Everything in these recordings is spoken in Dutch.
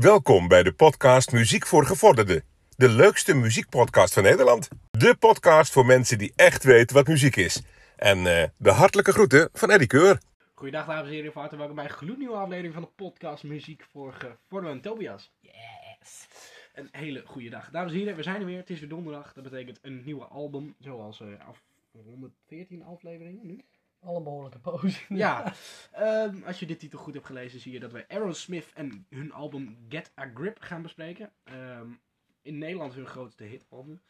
Welkom bij de podcast Muziek voor Gevorderden. De leukste muziekpodcast van Nederland. De podcast voor mensen die echt weten wat muziek is. En eh, de hartelijke groeten van Eddie Keur. Goedendag dames en heren, van harte welkom bij een gloednieuwe aflevering van de podcast Muziek voor Gevorderden. Tobias. Yes. Een hele goede dag. Dames en heren, we zijn er weer. Het is weer donderdag. Dat betekent een nieuwe album. Zoals eh, af 114 afleveringen nu. Al een behoorlijke poos. Ja, ehm, als je dit titel goed hebt gelezen, zie je dat we Aerosmith en hun album Get a Grip gaan bespreken. Ehm, in Nederland hun grootste hitalbum.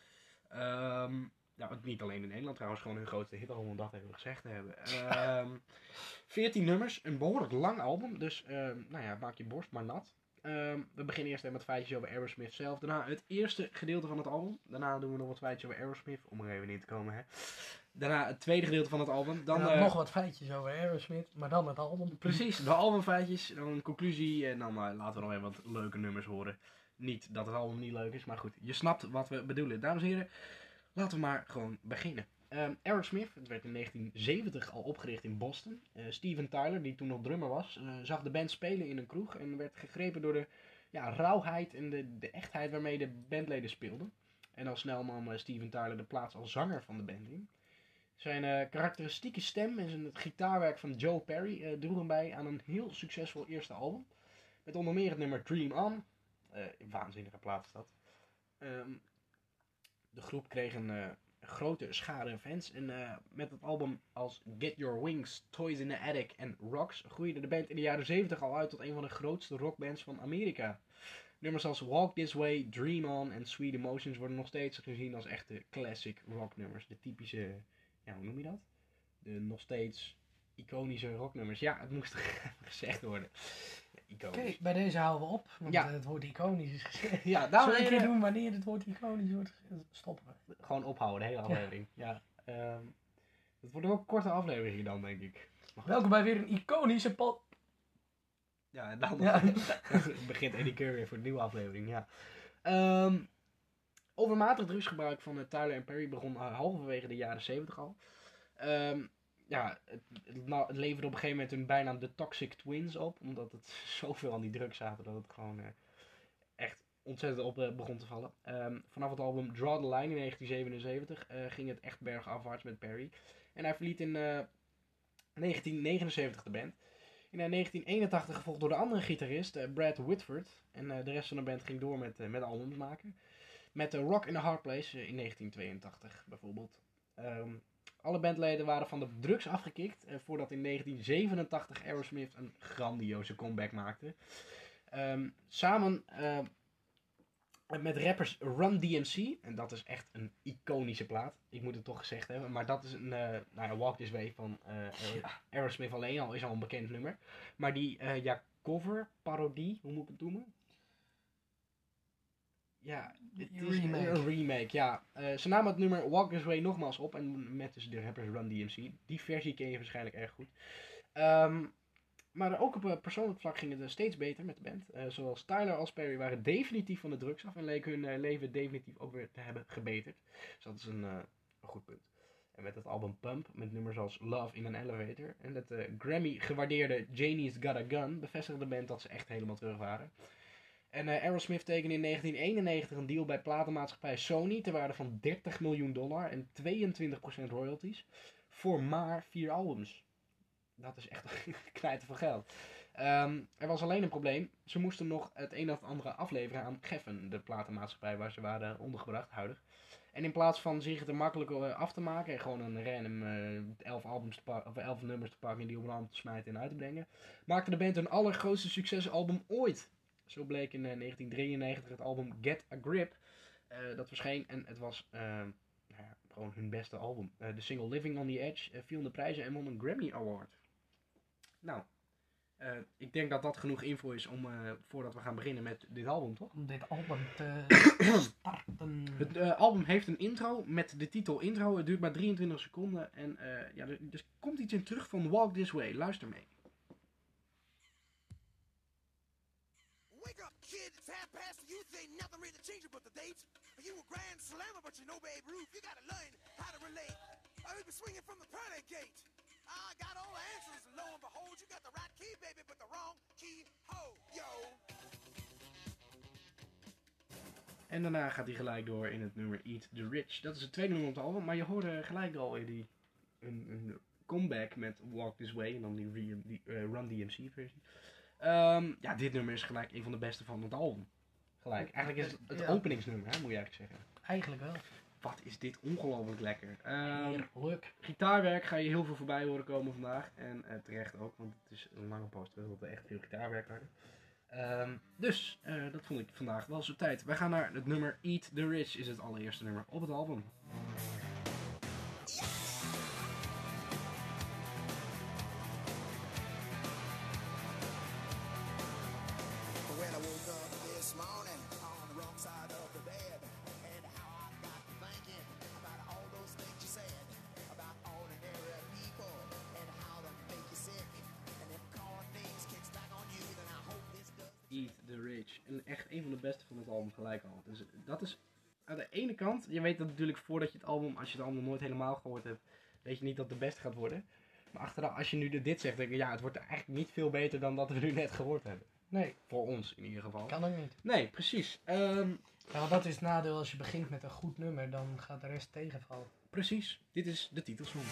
Ehm nou, niet alleen in Nederland trouwens, gewoon hun grootste hitalbum, dat even gezegd te hebben. Ehm 14 nummers, een behoorlijk lang album, dus nou ja, maak je borst maar nat. We beginnen eerst even met feitjes over Aerosmith zelf. Daarna het eerste gedeelte van het album. Daarna doen we nog wat feitjes over Aerosmith, om er even in te komen. Hè. Daarna het tweede gedeelte van het album. Dan, Dan eh, nog wat feitjes over Aerosmith, maar dan het album. Precies, de albumfeitjes, dan een conclusie en dan eh, laten we nog even wat leuke nummers horen. Niet dat het album niet leuk is, maar goed, je snapt wat we bedoelen. Dames en heren, laten we maar gewoon beginnen. Ehm Aerosmith, het werd in 1970 al opgericht in Boston. Eh, Steven Tyler, die toen nog drummer was, zag de band spelen in een kroeg en werd gegrepen door de ja, rauwheid en de, de echtheid waarmee de bandleden speelden. En al snel nam Steven Tyler de plaats als zanger van de band in. Zijn eh, karakteristieke stem en zijn, het gitaarwerk van Joe Perry eh droegen bij aan een heel succesvol eerste album. Met onder meer het nummer Dream On. Eh, waanzinnige plaat is dat. Ehm, de groep kreeg een grote schare fans. En met het album als Get Your Wings, Toys in the Attic en Rocks groeide de band in de jaren 70 al uit tot een van de grootste rockbands van Amerika. Nummers als Walk This Way, Dream On en Sweet Emotions worden nog steeds gezien als echte classic rocknummers. De typische, ja hoe noem je dat? De nog steeds iconische rocknummers. Ja, het moest gezegd worden. Iconisch. bij deze houden we op, want Ja. het woord iconisch is gezegd. Ja, Zullen dames we en een keer doen wanneer het woord iconisch wordt? Stoppen we. Gewoon ophouden, de hele aflevering. Ja. ehm, het wordt ook een korte aflevering dan, denk ik. Welkom bij weer een iconische. Ja, en dan Ja. begint Eddie Keur weer voor de nieuwe aflevering. Ja. Ehm, overmatig drugsgebruik van eh, Tyler en Perry begon eh, halverwege de jaren 70 al. Ehm, ja, het, het, leverde op een gegeven moment hun bijnaam de Toxic Twins op. Omdat het zoveel aan die drugs zaten dat het gewoon eh, echt ontzettend op begon te vallen. Ehm, vanaf het album Draw the Line in 1977 eh, ging het echt bergafwaarts met Perry. En hij verliet in eh, 1979 de band. In eh, 1981 gevolgd door de andere gitarist, Brad Whitford. En de rest van de band ging door met, met albums maken. Met eh, Rock in a Hard Place eh, in 1982 bijvoorbeeld. Ehm, alle bandleden waren van de drugs afgekikt. eh, voordat in 1987 Aerosmith een grandioze comeback maakte. Ehm, samen eh, met rappers Run DMC. En dat is echt een iconische plaat. Ik moet het toch gezegd hebben. Maar dat is een nou ja, Walk This Way van Aerosmith alleen al is al een bekend nummer. Maar die ja, cover, parodie, hoe moet ik het noemen? Ja, het is remake. een remake, ja. Eh, ze namen het nummer Walk This Way nogmaals op. En met dus de rappers Run DMC. Die versie ken je waarschijnlijk erg goed. Ehm, maar ook op eh, persoonlijk vlak ging het eh, steeds beter met de band. Eh, zowel Tyler als Perry waren definitief van de drugs af en leken hun leven definitief ook weer te hebben gebeterd. Dus dat is een, een goed punt. En met het album Pump, met nummers als Love in an Elevator en het Grammy gewaardeerde Janie's Got a Gun, bevestigde de band dat ze echt helemaal terug waren. En eh, Aerosmith tekende in 1991 een deal bij platenmaatschappij Sony ter waarde van 30 miljoen dollar en 22% royalties voor maar vier albums. Dat is echt knijten van geld. Ehm, er was alleen een probleem. Ze moesten nog het een of andere afleveren aan Geffen, de platenmaatschappij waar ze waren ondergebracht, huidig. En in plaats van zich er makkelijk eh, af te maken en gewoon een random eh 11 albums te pakken, of 11 nummers te pakken en die op een te smijten en uit te brengen, maakte de band hun allergrootste succesalbum ooit. Zo bleek in eh, 1993 het album Get a Grip. eh, dat verscheen en het was eh, nou ja, gewoon hun beste album. Eh, de single Living on the Edge eh, viel in de prijzen en won een Grammy Award. Nou, eh, ik denk dat dat genoeg info is om eh, voordat we gaan beginnen met dit album, toch? Om dit album te starten. Het eh, album heeft een intro met de titel intro. Het duurt maar 23 seconden. En eh, ja, er, er komt iets in terug van Walk This Way. Luister mee. Wake up, kid. It's half past the youth. Nothing really changing but the dates. You a grand slammer, but you know Babe Ruth. You gotta learn how to relate. I heard you swinging from the pearly gate. I got all the answers, and lo and behold, you got the right key, baby, but the wrong key. Ho, yo. En daarna gaat hij gelijk door in het nummer Eat the Rich. Dat is het tweede nummer op het album, maar je hoorde gelijk al in die, een, een comeback met Walk This Way en dan die, die eh, Run DMC versie. Ehm, ja, dit nummer is gelijk een van de beste van het album. Gelijk. Eigenlijk is het het Ja. openingsnummer, hè, moet je eigenlijk zeggen. Eigenlijk wel. Wat is dit ongelooflijk lekker. Ehm, Heerlijk. gitaarwerk ga je heel veel voorbij horen komen vandaag. En eh, terecht ook, want het is een lange post we echt veel gitaarwerk hadden. Ehm, dus, eh, dat vond ik vandaag wel zo tijd. Wij gaan naar het nummer Eat the Rich, is het allereerste nummer op het album. Kant, je weet dat natuurlijk voordat je het album, als je het album nooit helemaal gehoord hebt, weet je niet dat het de beste gaat worden. Maar achteraf, als je nu dit zegt, denk je, ja, het wordt eigenlijk niet veel beter dan dat we nu net gehoord hebben. Nee, Voor ons in ieder geval. kan ook niet. Nee, precies. Ehm, Ja, want dat is het nadeel als je begint met een goed nummer, dan gaat de rest tegenvallen. precies. Dit is de titelsong.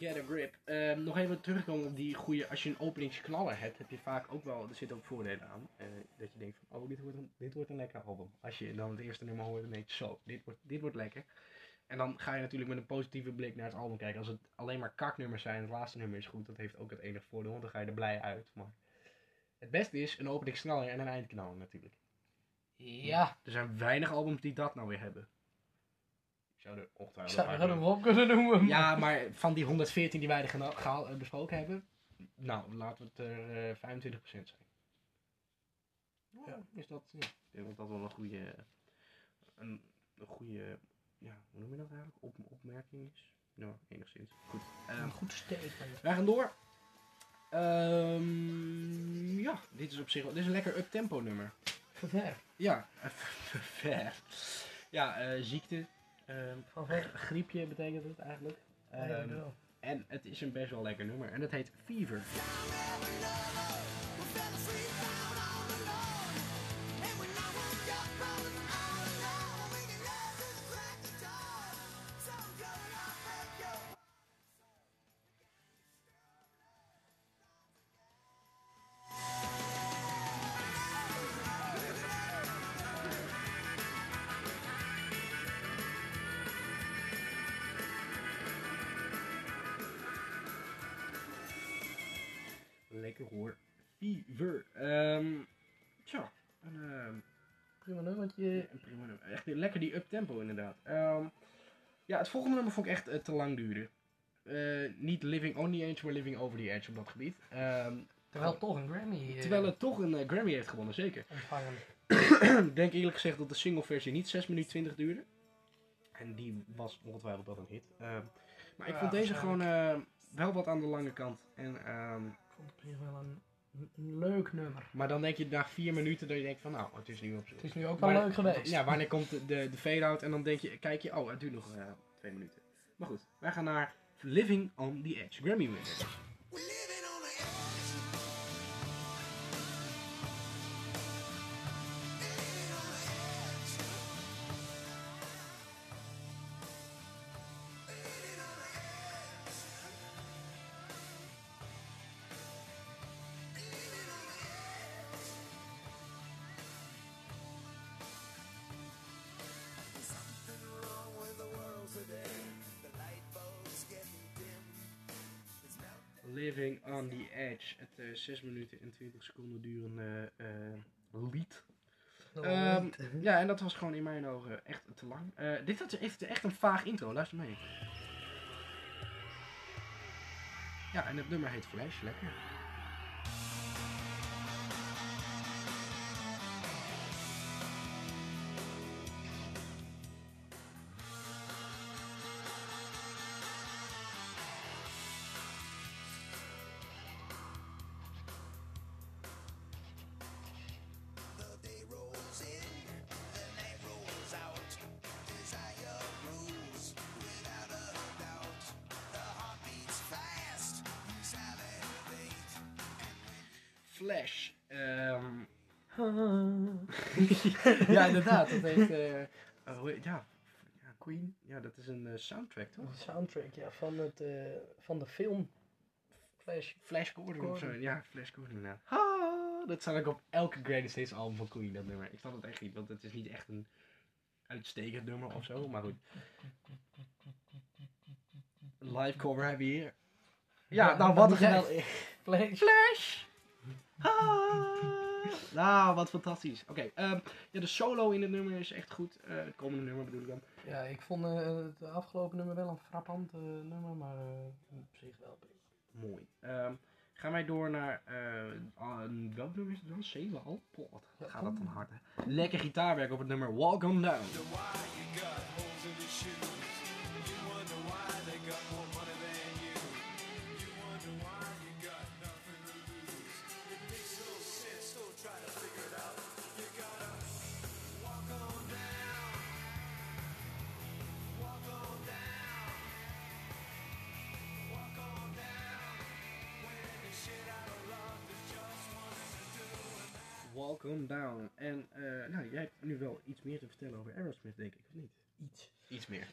Get a grip. Ehm, nog even terugkomen op die goede. Als je een openingsknaller hebt, heb je vaak ook wel. Er zitten ook voordelen aan. eh, dat je denkt van, oh, dit wordt, een, dit wordt een lekker album. Als je dan het eerste nummer hoort, dan denk je, zo, dit wordt, dit wordt lekker. En dan ga je natuurlijk met een positieve blik naar het album kijken. Als het alleen maar kaknummers zijn, het laatste nummer is goed, dat heeft ook het enige voordeel, want dan ga je er blij uit. Maar het beste is een openingsknaller en een eindknaller natuurlijk. Ja, Er zijn weinig albums die dat nou weer hebben. Zou zou een wel kunnen- op kunnen noemen. Ja, maar van die 114 die wij er gehaal- eh, besproken hebben, nou, laten we het er eh 25% zijn. Ja, is dat, ja, ik denk dat dat wel een goede, een, een goede, ja, hoe noem je dat eigenlijk? Op, opmerking is. Nou, enigszins. Goed. ehm, Een goed statement. wij gaan door. Ehm, ja, dit is op zich wel, dit is een lekker up-tempo nummer. Ver. Ja, ver. Ja, eh, ziekte. Ehm, Van ver. griepje betekent het eigenlijk. Ehm, wel. En het is een best wel lekker nummer. En dat heet Fever. Hoor. Fever. Ehm tja, een, ehm, Prima nummertje. een prima nummer. Echt lekker die up-tempo inderdaad. Ehm, ja, het volgende nummer vond ik echt eh, te lang duren. Eh, niet Living on the Edge, maar Living over the Edge op dat gebied. Ehm, Terwijl toch een Grammy eh, terwijl het toch een Grammy heeft gewonnen, zeker. ontvangen. Ik denk eerlijk gezegd dat de single versie niet 6 minuten 20 duurde. En die was ongetwijfeld wel een hit. Ehm, maar ik vond deze gewoon wel wat aan de lange kant. En, ehm, vond op zich wel een, een leuk nummer. maar dan denk je na vier minuten dat je denkt van nou, het is nu op Het is nu ook wel Waar- leuk geweest. Ja, wanneer komt de, de, de fade-out en dan denk je, kijk je, oh, het duurt nog eh, twee minuten. Maar goed, wij gaan naar Living on the Edge, Grammy winner. Living on the Edge, het eh 6 minuten en 20 seconden durende eh, lied. Ja, en dat was gewoon in mijn ogen echt te lang. Eh, dit had heeft echt een vaag intro, luister mee. Ja, en het nummer heet Flash, lekker. Flash. Ehm, ja, inderdaad. Dat eh, oh, hoe heet- ja, ja, Queen. Ja, dat is een eh, soundtrack, toch? De soundtrack ja, van, het, eh, van de film Flash. Flash Gordon of zo. Gordon. Ja, Flash Gordon inderdaad. Ah, dat staat ook op elke Greatest Hits album van Queen, dat nummer. Ik snap het echt niet, want het is niet echt een uitstekend nummer of zo, maar goed. Live cover hebben we hier. Ja, Ja, nou wat een geweldig. Flash. Flash! Ah, nou, wat fantastisch. Oké, ehm, ja, de solo in het nummer is echt goed. Eh, het komende nummer bedoel ik dan. Ja, ik vond eh, het afgelopen nummer wel een frappant eh, nummer, maar eh, op zich wel prima. Mooi. Ehm, gaan wij door naar, eh ah, welk nummer is het dan? 7 al? Ja, gaat dat dan hard, hè? Lekker gitaarwerk op het nummer Walk On Down. On Down. En eh, nou, jij hebt nu wel iets meer te vertellen over Aerosmith, denk ik, of niet? Iets. Iets meer.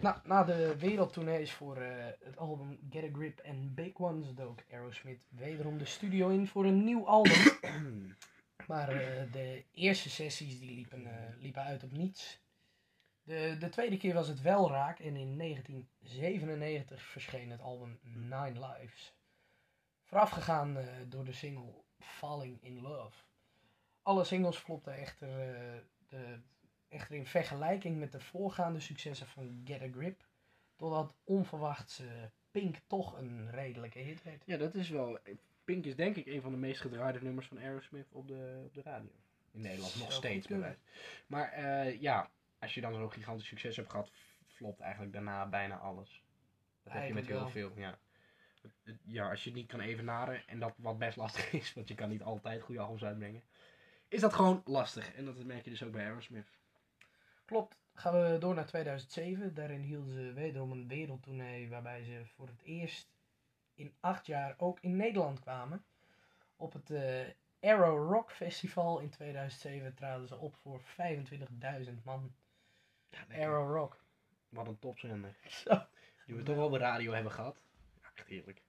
Nou, na de wereldtournees voor eh, het album Get a Grip en Big Ones dook Aerosmith wederom de studio in voor een nieuw album. maar eh, de eerste sessies die liepen, eh, liepen uit op niets. De, de tweede keer was het wel raak en in 1997 verscheen het album Nine Lives. Voorafgegaan eh, door de single Falling in Love. Alle singles flopten echter, eh, de, echter in vergelijking met de voorgaande successen van Get a Grip. Totdat onverwachts eh, Pink toch een redelijke hit werd. Ja, dat is wel... Pink is denk ik een van de meest gedraaide nummers van Aerosmith op de, op de radio. In Nederland nog steeds bij wijze. Maar eh, ja, als je dan zo'n gigantisch succes hebt gehad, flopt eigenlijk daarna bijna alles. Dat heb je met heel veel, ja. Ja, als je het niet kan evenaren, en dat wat best lastig is, want je kan niet altijd goede albums uitbrengen, is dat gewoon lastig. En dat merk je dus ook bij Aerosmith. Klopt. Gaan we door naar 2007. Daarin hielden ze wederom een wereldtournee waarbij ze voor het eerst in acht jaar ook in Nederland kwamen. Op het eh Arrow Rock Festival in 2007 traden ze op voor 25.000 man. Ja. Arrow Rock. Wat een topzender. Zo. Die we toch wel op de radio hebben gehad. Ja, echt heerlijk.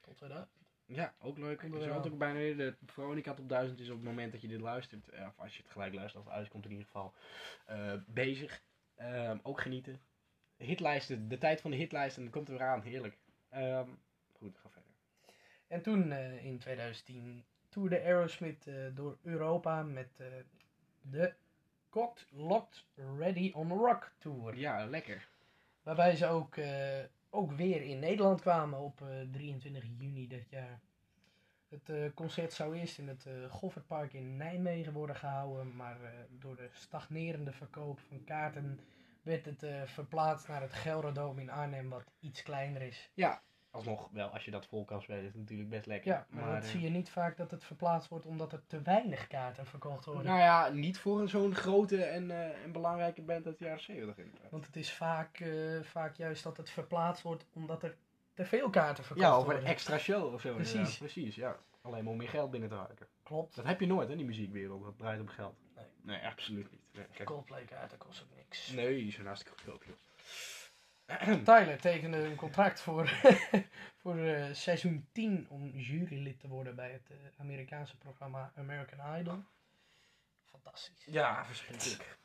Tot dat. Ja, ook leuk. Onder de- had ook bijna weer de Veronica top 1000 is op het moment dat je dit luistert, eh, of als je het gelijk luistert als het uitkomt in ieder geval, eh, bezig. Ehm, ook genieten. Hitlijsten, de tijd van de hitlijsten, dan komt er weer aan, heerlijk. Ehm, goed, ga verder. En toen eh, in 2010 toerde Aerosmith eh, door Europa met de Cocked Locked Ready on Rock Tour. Ja, lekker. Waarbij ze ook, eh, ook weer in Nederland kwamen op eh, 23 juni dit jaar. Het eh, concert zou eerst in het eh Goffertpark in Nijmegen worden gehouden, maar eh, door de stagnerende verkoop van kaarten werd het eh, verplaatst naar het Gelderdoom in Arnhem, wat iets kleiner is. Ja, alsnog wel, als je dat vol kan spelen, is het natuurlijk best lekker. Ja, maar, dat eh, zie je niet vaak dat het verplaatst wordt omdat er te weinig kaarten verkocht worden. Nou ja, niet voor zo'n grote en, eh, en belangrijke band uit de jaren 70 inderdaad. Want het is vaak, eh, vaak juist dat het verplaatst wordt omdat er te veel kaarten verkocht Ja, of een worden. extra show of zo. Precies. inderdaad. Precies, ja. Alleen maar om meer geld binnen te harken. Klopt. Dat heb je nooit, hè, in die muziekwereld. Dat draait om geld. Nee. Nee, absoluut niet. Nee, kijk. Coldplay kaarten kost ook niks. Nee, die zijn hartstikke goedkoop, joh. Tyler tekende een contract voor, voor eh, seizoen 10 om jurylid te worden bij het eh, Amerikaanse programma American Idol. Fantastisch. Ja, verschrikkelijk.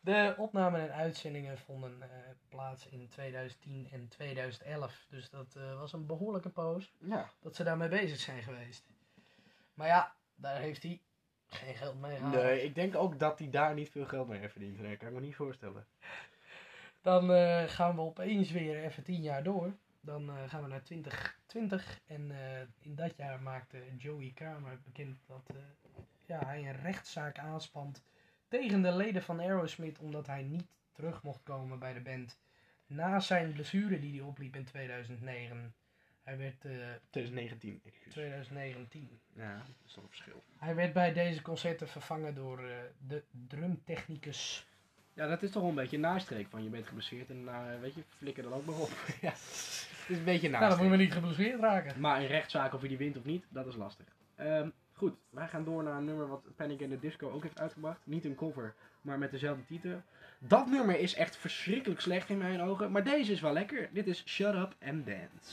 De opnamen en uitzendingen vonden eh, plaats in 2010 en 2011. Dus dat was een behoorlijke poos Ja. dat ze daarmee bezig zijn geweest. Maar ja, daar heeft hij geen geld mee gehaald. Nee, ik denk ook dat hij daar niet veel geld mee heeft verdiend. Nee, kan ik me niet voorstellen. Dan eh, gaan we opeens weer even 10 jaar door. Dan eh, gaan we naar 2020. En eh, in dat jaar maakte Joey Kramer bekend dat ja, hij een rechtszaak aanspant tegen de leden van Aerosmith. Omdat hij niet terug mocht komen bij de band. Na zijn blessure die hij opliep in 2009. Hij werd, eh, 2019, excuus. 2019. Ja, dat is toch een verschil. Hij werd bij deze concerten vervangen door de drumtechnicus. Ja, dat is toch wel een beetje een nastreek van je bent geblesseerd en nou, weet je, flikker dan ook maar op. ja. Het is een beetje een Nou, dan moeten we niet geblesseerd raken. Maar een rechtszaak of je die wint of niet, dat is lastig. Ehm, Goed, wij gaan door naar een nummer wat Panic in the Disco ook heeft uitgebracht. Niet een cover, maar met dezelfde titel. Dat nummer is echt verschrikkelijk slecht in mijn ogen, maar deze is wel lekker. Dit is Shut Up and Dance.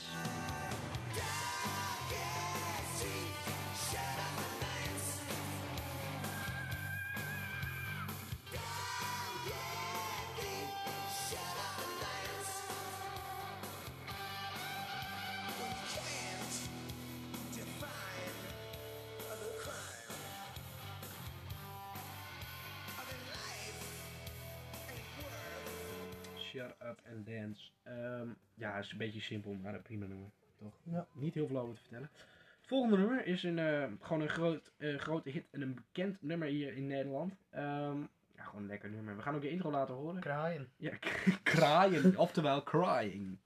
Ja, het is een beetje simpel, maar een prima nummer. Toch? Ja. Niet heel veel over te vertellen. Het volgende nummer is een, eh, gewoon een groot, eh, grote hit en een bekend nummer hier in Nederland. Ehm, ja, gewoon een lekker nummer. We gaan ook de intro laten horen. Kraaien. Ja, kraaien, oftewel crying.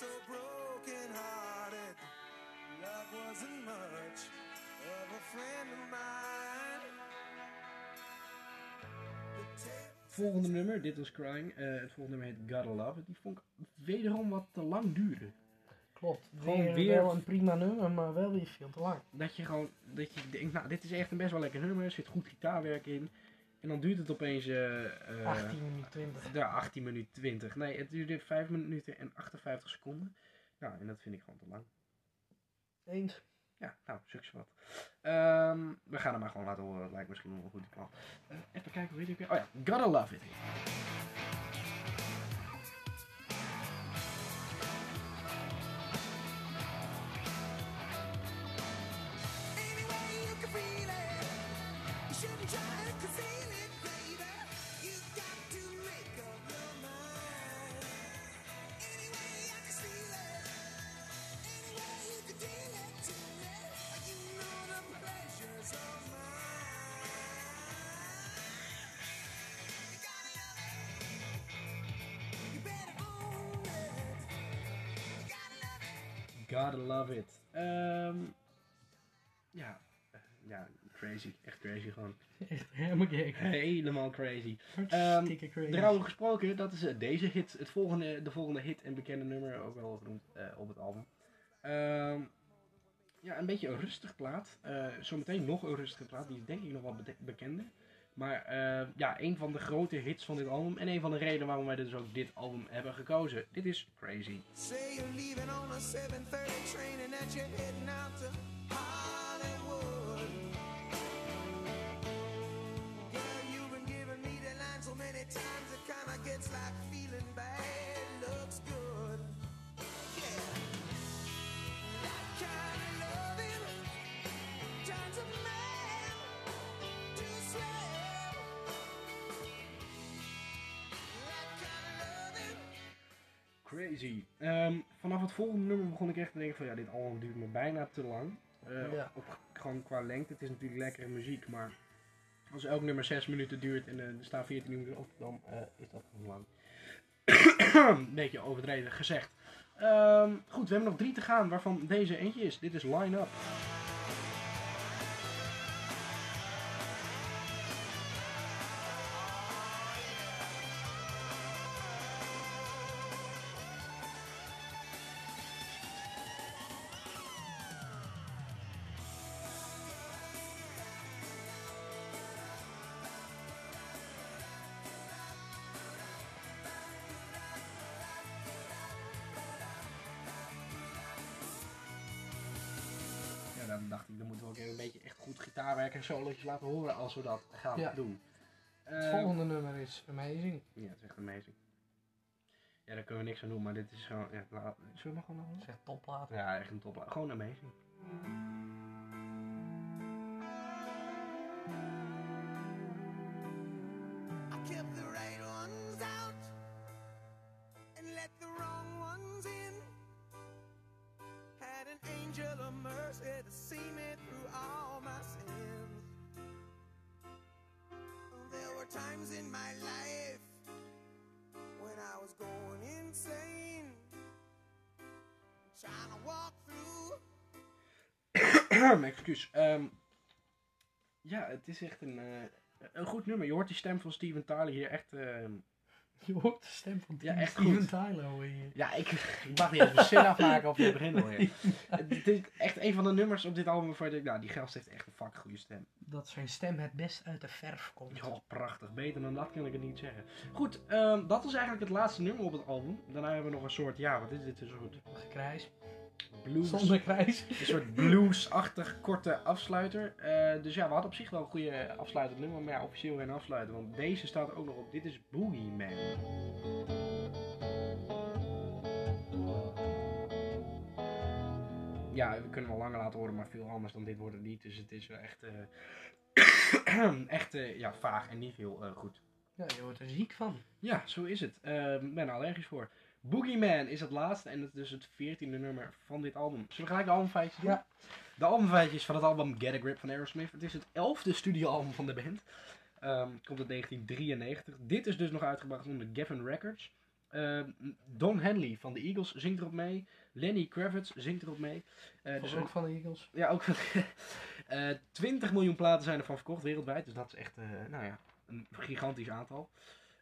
So broken hearted. Love wasn't much of a friend of mine. Volgende nummer, dit was Crying. Eh, het volgende nummer heet Gotta Love. Die vond ik wederom wat te lang duren. Klopt. Gewoon Weer, weer- wel een prima nummer, maar wel weer veel te lang. Dat je gewoon, dat je denkt, nou dit is echt een best wel lekker nummer. Er zit goed gitaarwerk in. En dan duurt het opeens eh, 18 minuten 20. Ja, 18 minuten 20. Nee, het duurde 5 minuten en 58 seconden. Ja, en dat vind ik gewoon te lang. Eens. Ja, nou, succes wat. Ehm, we gaan hem maar gewoon laten horen. Dat lijkt misschien wel een goed plan. Eh, even kijken, hoe heet ik weer? Oh ja, Gotta Love It. Gotta Love It. Ehm, ja, eh, ja, crazy. Echt crazy gewoon. Echt helemaal gek. Helemaal crazy. Hartstikke crazy. Daarover gesproken, dat is eh, deze hit, het volgende, de volgende hit en bekende nummer, ook wel genoemd eh, op het album. Ehm, ja, een beetje een rustig plaat. Zometeen nog een rustige plaat, die is denk ik nog wel bede- bekender. Maar eh, ja, een van de grote hits van dit album en een van de redenen waarom wij dus ook dit album hebben gekozen. Dit is Crazy. Say you're leaving on a 7:30 train and that you're heading out to Hollywood. Girl, you've been giving me the line so many times it kinda gets like feeling bad Crazy. Ehm, vanaf het volgende nummer begon ik echt te denken van ja, dit album duurt me bijna te lang. Eh, Ja. op, gewoon qua lengte. Het is natuurlijk lekkere muziek, maar als elk nummer 6 minuten duurt en er staan 14 minuten op, dan eh, is dat gewoon lang. Een beetje overdreven gezegd. Ehm, goed, we hebben nog drie te gaan, waarvan deze eentje is. Dit is Line Up. Dan dacht ik, dan moeten we ook even een beetje echt goed gitaarwerk en solootjes laten horen als we dat gaan Ja. doen. Het Ehm, volgende nummer is Amazing. Ja, het is echt amazing. Ja, daar kunnen we niks aan doen, maar dit is gewoon... Ja, zullen we maar gewoon nog Dat is echt topplaat. Ja, echt een top. Gewoon amazing. Excuus. Ehm, ja, het is echt een, eh, een goed nummer. Je hoort die stem van Steven Tyler hier echt... ehm, Je hoort de stem van Ja, echt Steven goed. Tyler hoor je. ja, ik, ik mag niet eens mijn zin afmaken of je begint alweer. Het is echt een van de nummers op dit album waarvan je denkt, nou, die gast heeft echt een fucking goede stem. Dat zijn stem het best uit de verf komt. Ja, prachtig. Beter dan dat kan ik het niet zeggen. Goed, ehm, dat was eigenlijk het laatste nummer op het album. Daarna hebben we nog een soort, ja, wat is dit? Een soort Gekrijs. Blues. Een soort blues-achtig korte afsluiter. Eh, dus ja, we hadden op zich wel een goede afsluitend nummer, maar ja, officieel geen afsluiter. Want deze staat ook nog op. Dit is Boogie Man. Ja, we kunnen wel langer laten horen, maar veel anders dan dit wordt het niet. Dus het is wel echt, eh, echt eh, ja, vaag en niet heel goed. Ja, je wordt er ziek van. Ja, zo is het. Ik ben er allergisch voor. Boogeyman is het laatste en het is dus het veertiende nummer van dit album. Zullen we gelijk de albumfeitjes doen? Ja. De albumfeitjes van het album Get a Grip van Aerosmith. Het is het elfde studioalbum van de band. Ehm, komt uit 1993. Dit is dus nog uitgebracht onder Geffen Records. Ehm, Don Henley van de Eagles zingt erop mee. Lenny Kravitz zingt erop mee. Eh, Dat dus is ook van de Eagles. ja, ook eh 20 miljoen platen zijn ervan verkocht wereldwijd. Dus dat is echt, eh, nou ja, een gigantisch aantal.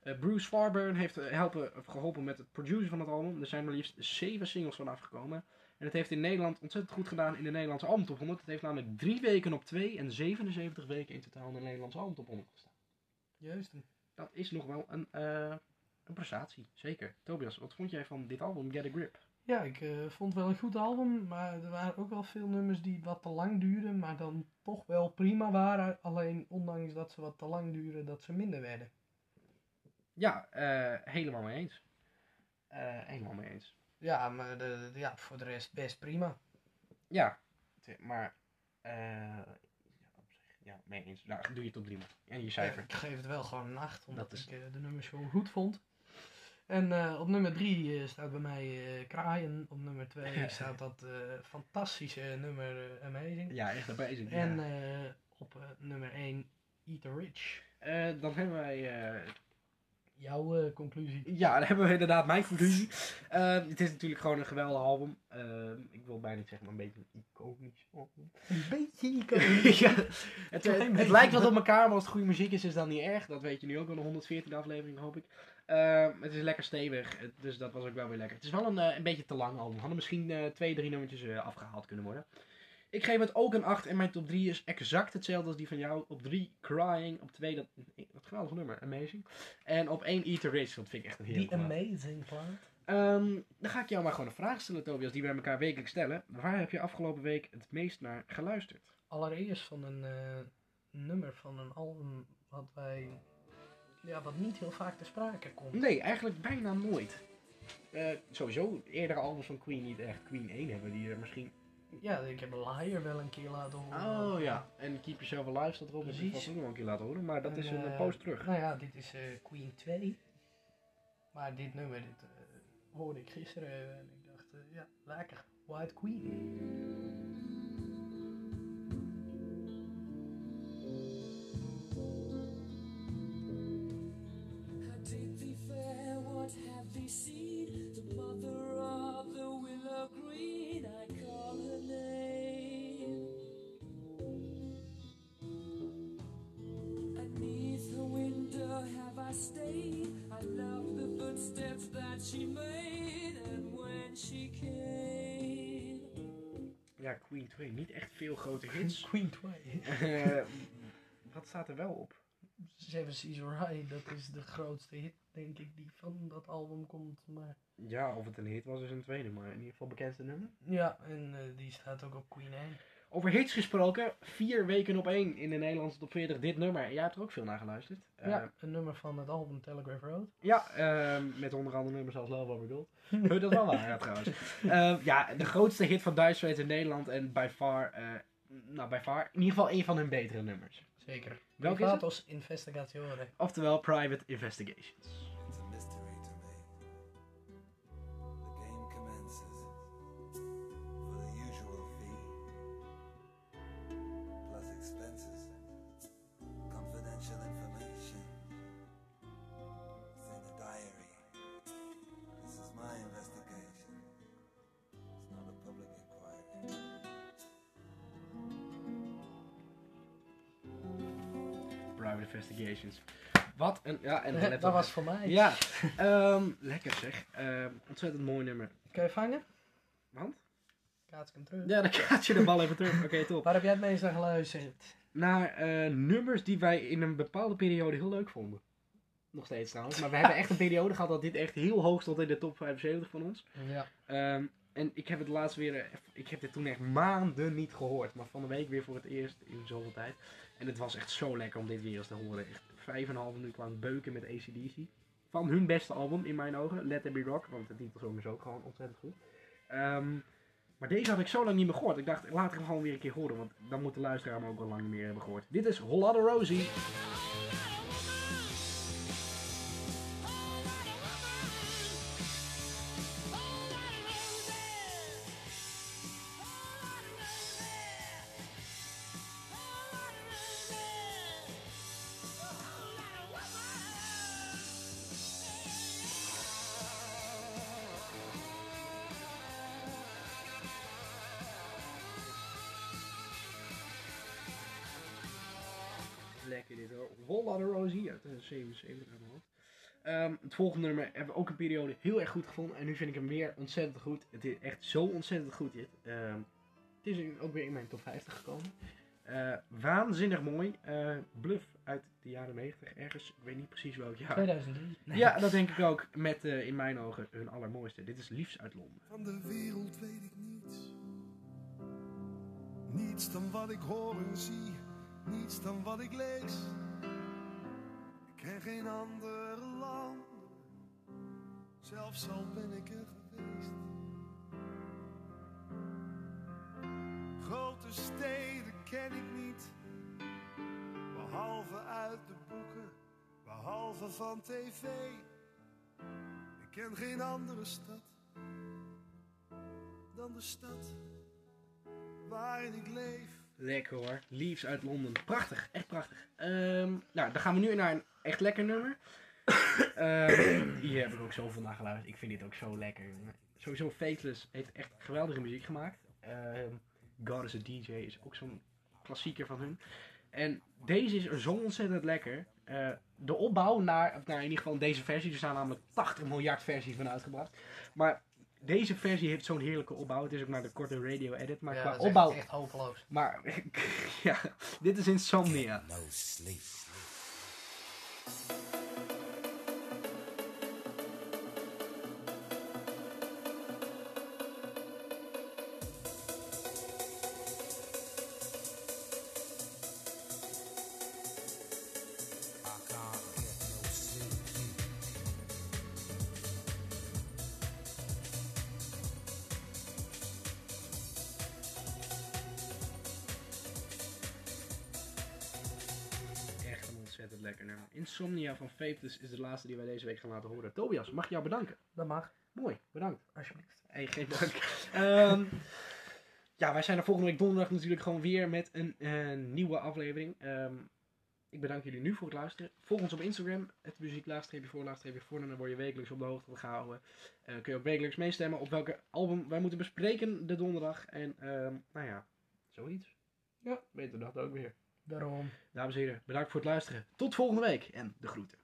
Eh, Bruce Farburn heeft eh, helpen, geholpen met het produceren van het album. Er zijn maar liefst 7 singles van afgekomen. En het heeft in Nederland ontzettend goed gedaan in de Nederlandse album top 100. Het heeft namelijk 3 weken op 2 en 77 weken in totaal in de Nederlandse album top 100 gestaan. Juist. Dat is nog wel een, eh, een prestatie, zeker. Tobias, wat vond jij van dit album, Get a Grip? Ja, ik eh, vond het wel een goed album, maar er waren ook wel veel nummers die wat te lang duurden, maar dan toch wel prima waren. Alleen ondanks dat ze wat te lang duren, dat ze minder werden. Ja, eh, helemaal mee eens. Eh, helemaal mee eens. Ja, maar de, de- ja, voor de rest best prima. Ja, maar. eh ja, op zich, ja, mee eens. Nou, doe je tot drie maar. En je cijfer. Ik geef het wel gewoon een 8, omdat Dat is- ik de nummers gewoon goed vond. En op nummer 3 staat bij mij eh, Kraaien. Op nummer 2 staat dat fantastische nummer Amazing. Ja, echt het. En ja. op nummer 1 Eat the Rich. Dan hebben wij. Jouw eh, conclusie? ja, dan hebben we inderdaad mijn conclusie. Eh, het is natuurlijk gewoon een geweldig album. Eh, ik wil bijna niet zeggen, maar een beetje een iconisch album. Een beetje ja, het, lijkt wat op elkaar, maar als het goede muziek is, is dat niet erg. Dat weet je nu ook in de 114e aflevering, hoop ik. Eh, het is lekker stevig, dus dat was ook wel weer lekker. Het is wel een, eh, een beetje te lang album. Hadden misschien eh, twee, drie nummertjes eh, afgehaald kunnen worden. Ik geef het ook een 8 en mijn top 3 is exact hetzelfde als die van jou. Op 3 Crying, op 2 dat, dat geweldig nummer, Amazing. En op 1 Eat the Rich, dat vind ik echt een heerlijk Die plaat. Amazing plaat. Ehm, dan ga ik jou maar gewoon een vraag stellen, Tobias, die wij elkaar wekelijks stellen. Waar heb je afgelopen week het meest naar geluisterd? Allereerst van een eh, nummer van een album wat wij... Ja, wat niet heel vaak te sprake komt. Nee, eigenlijk bijna nooit. Eh, sowieso, eerdere albums van Queen niet echt. Queen 1 hebben die er misschien... Ja, ik heb Liar wel een keer laten horen. Oh ja, en Keep Yourself Alive staat erop. Dat Precies. vast ook nog een keer laten horen, maar dat En, is een eh, post terug. Nou ja, dit is eh, Queen 2. Maar dit nummer, dit eh, hoorde ik gisteren en ik dacht, ja, lekker. White Queen. How did thee fare? What have thee seen? The mother Queen 2, niet echt veel grote hits. Queen 2. Eh, wat staat er wel op? Seven Seas Right, dat is de grootste hit, denk ik, die van dat album komt. Maar Ja, of het een hit was is een tweede, maar in ieder geval bekendste nummer. ja, en eh, die staat ook op Queen 1. Over hits gesproken, vier weken op één in de Nederlandse top 40 dit nummer. Jij hebt er ook veel naar geluisterd. Eh, ja, een nummer van het album Telegraph Road. Ja, ehm, met onder andere nummers als Love Over Gold. Dat wel waar, ja, trouwens. Ehm, ja, de grootste hit van Dire Straits in Nederland en by far, eh, nou by far, in ieder geval een van hun betere nummers. Zeker. Welke is het? Privatos Investigatiore. Oftewel Private Investigations. Investigations. Wat een... Ja, en dat was voor mij. Ja, ehm, lekker zeg. Ehm, ontzettend mooi nummer. Kun je vangen? Want? Kaats ik hem terug. Ja, dan kaat je de bal even terug. Oké, top. Waar heb jij het meest naar geluisterd? Naar eh, nummers die wij in een bepaalde periode heel leuk vonden. Nog steeds trouwens. Maar we hebben echt een periode gehad dat dit echt heel hoog stond in de top 75 van ons. Ja. Ehm, en ik heb het laatst weer, eh, ik heb dit toen echt maanden niet gehoord. Maar van de week weer voor het eerst in zoveel tijd. En het was echt zo lekker om dit weer eens te horen. Echt vijf en een half minuut lang beuken met ACDC. Van hun beste album in mijn ogen, Let There Be Rock. Want de titelsong is ook gewoon ontzettend goed. Ehm, maar deze had ik zo lang niet meer gehoord. Ik dacht, laat ik hem gewoon weer een keer horen. Want dan moet de luisteraar hem ook al lang niet meer hebben gehoord. Dit is Hollada Rosie. Lekker dit hoor. Rosie uit de 77 uit mijn hoofd. Ehm, het volgende nummer hebben we ook een periode heel erg goed gevonden. En nu vind ik hem weer ontzettend goed. Het is echt zo ontzettend goed dit. Ehm, het is ook weer in mijn top 50 gekomen. Eh, waanzinnig mooi. Eh, Bluff uit de jaren 90 ergens. Ik weet niet precies welk jaar. 2003. Nee. Ja, dat denk ik ook. Met eh, in mijn ogen hun allermooiste. Dit is Liefs uit Londen. Van de wereld weet ik niets. Niets dan wat ik hoor en zie. Niets dan wat ik lees. Ik ken geen andere land. Zelfs al ben ik er geweest. Grote steden ken ik niet. Behalve uit de boeken. Behalve van tv. Ik ken geen andere stad dan de stad waarin ik leef. Lekker hoor. Leaves uit Londen. Prachtig. Echt prachtig. Ehm, nou, dan gaan we nu naar een echt lekker nummer. Ehm, hier heb ik ook zoveel naar geluisterd. Ik vind dit ook zo lekker. Sowieso Faithless heeft echt geweldige muziek gemaakt. Ehm, God is a DJ is ook zo'n klassieker van hun. En deze is zo ontzettend lekker. Eh, de opbouw naar, naar in ieder geval deze versie. Er staan namelijk 80 miljard versies van uitgebracht. Maar deze versie heeft zo'n heerlijke opbouw. Het is ook maar de korte radio edit. Maar Ja, qua dat is echt- opbouw echt hopeloos. maar ja, dit is Insomnia. No sleep. Lekker nummer. Insomnia van Faithless is de laatste die wij deze week gaan laten horen. Tobias, mag ik jou bedanken? Dat mag, Mooi, bedankt. alsjeblieft. Hey, geen dank. Ehm, ja, wij zijn er volgende week donderdag natuurlijk gewoon weer met een eh, nieuwe aflevering. Ehm, ik bedank jullie nu voor het luisteren. Volg ons op Instagram, het muziek laagstreepje voor laagstreepje voor. En dan word je wekelijks op de hoogte gehouden. Eh kun je ook wekelijks meestemmen op welke album wij moeten bespreken de donderdag. En ehm, nou ja, zoiets. Ja, beter dat ook weer. Daarom. Dames en heren, bedankt voor het luisteren. Tot volgende week en de groeten.